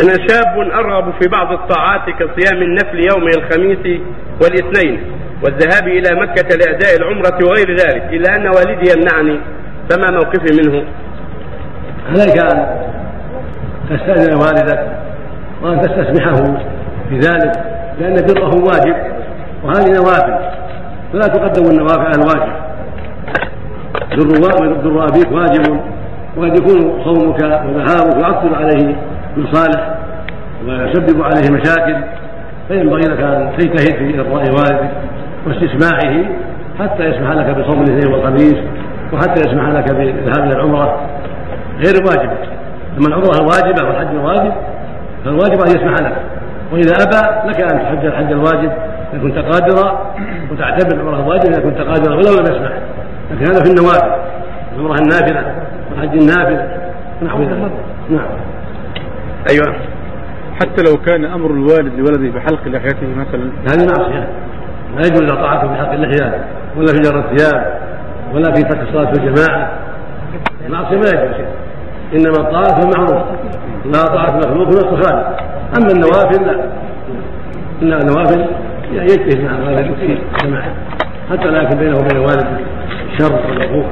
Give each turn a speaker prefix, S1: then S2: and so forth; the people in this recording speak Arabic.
S1: أنا شاب أرغب في بعض الطاعات كصيام النفل يوم الخميس والاثنين والذهاب إلى مكة لأداء العمرة وغير ذلك إلا أن والدي يمنعني فما موقفي منه؟
S2: عليك أن تستأذن والدك وأن تستسمحه في ذلك لأن بره واجب وهذه نوافل فلا تقدم النوافل على الواجب بر أبيك واجب وقد يكون صومك وذهابك يعطل عليه من صالح ويسبب عليه مشاكل فينبغي لك أن تجتهد في إرضاء والدك واستسماحه حتى يسمح لك بصوم الاثنين والخميس وحتى يسمح لك بالذهاب إلى العمرة. غير الواجبه أما العمرة الواجبة والحج الواجب فالواجب أن يسمح لك. وإذا أبى لك أن تحج الحج الواجب اذا كنت قادرا وتعتبر العمرة الواجب اذا كنت قادرا ولو لم يسمح. لكن هذا في النوافل. العمرة النافلة والحج النافلة نحو ذلك. نعم.
S1: أيوه.
S3: حتى لو كان أمر الوالد لولده بحلق لحيته مثلا.
S2: هذه معصيه لا يجوز طاعته في حق اللحية ولا في جر الثياب ولا في ترك الصلاة في الجماعة. المعصيه ما يجوز. إنما الطاعة في المعروف. لا طاعة مخلوق نص خالق أما النوافل لا إن النوافل يجتهد مع الوالد في الجماعة. حتى لا يكون بينه وبين والده شر ولا خوف.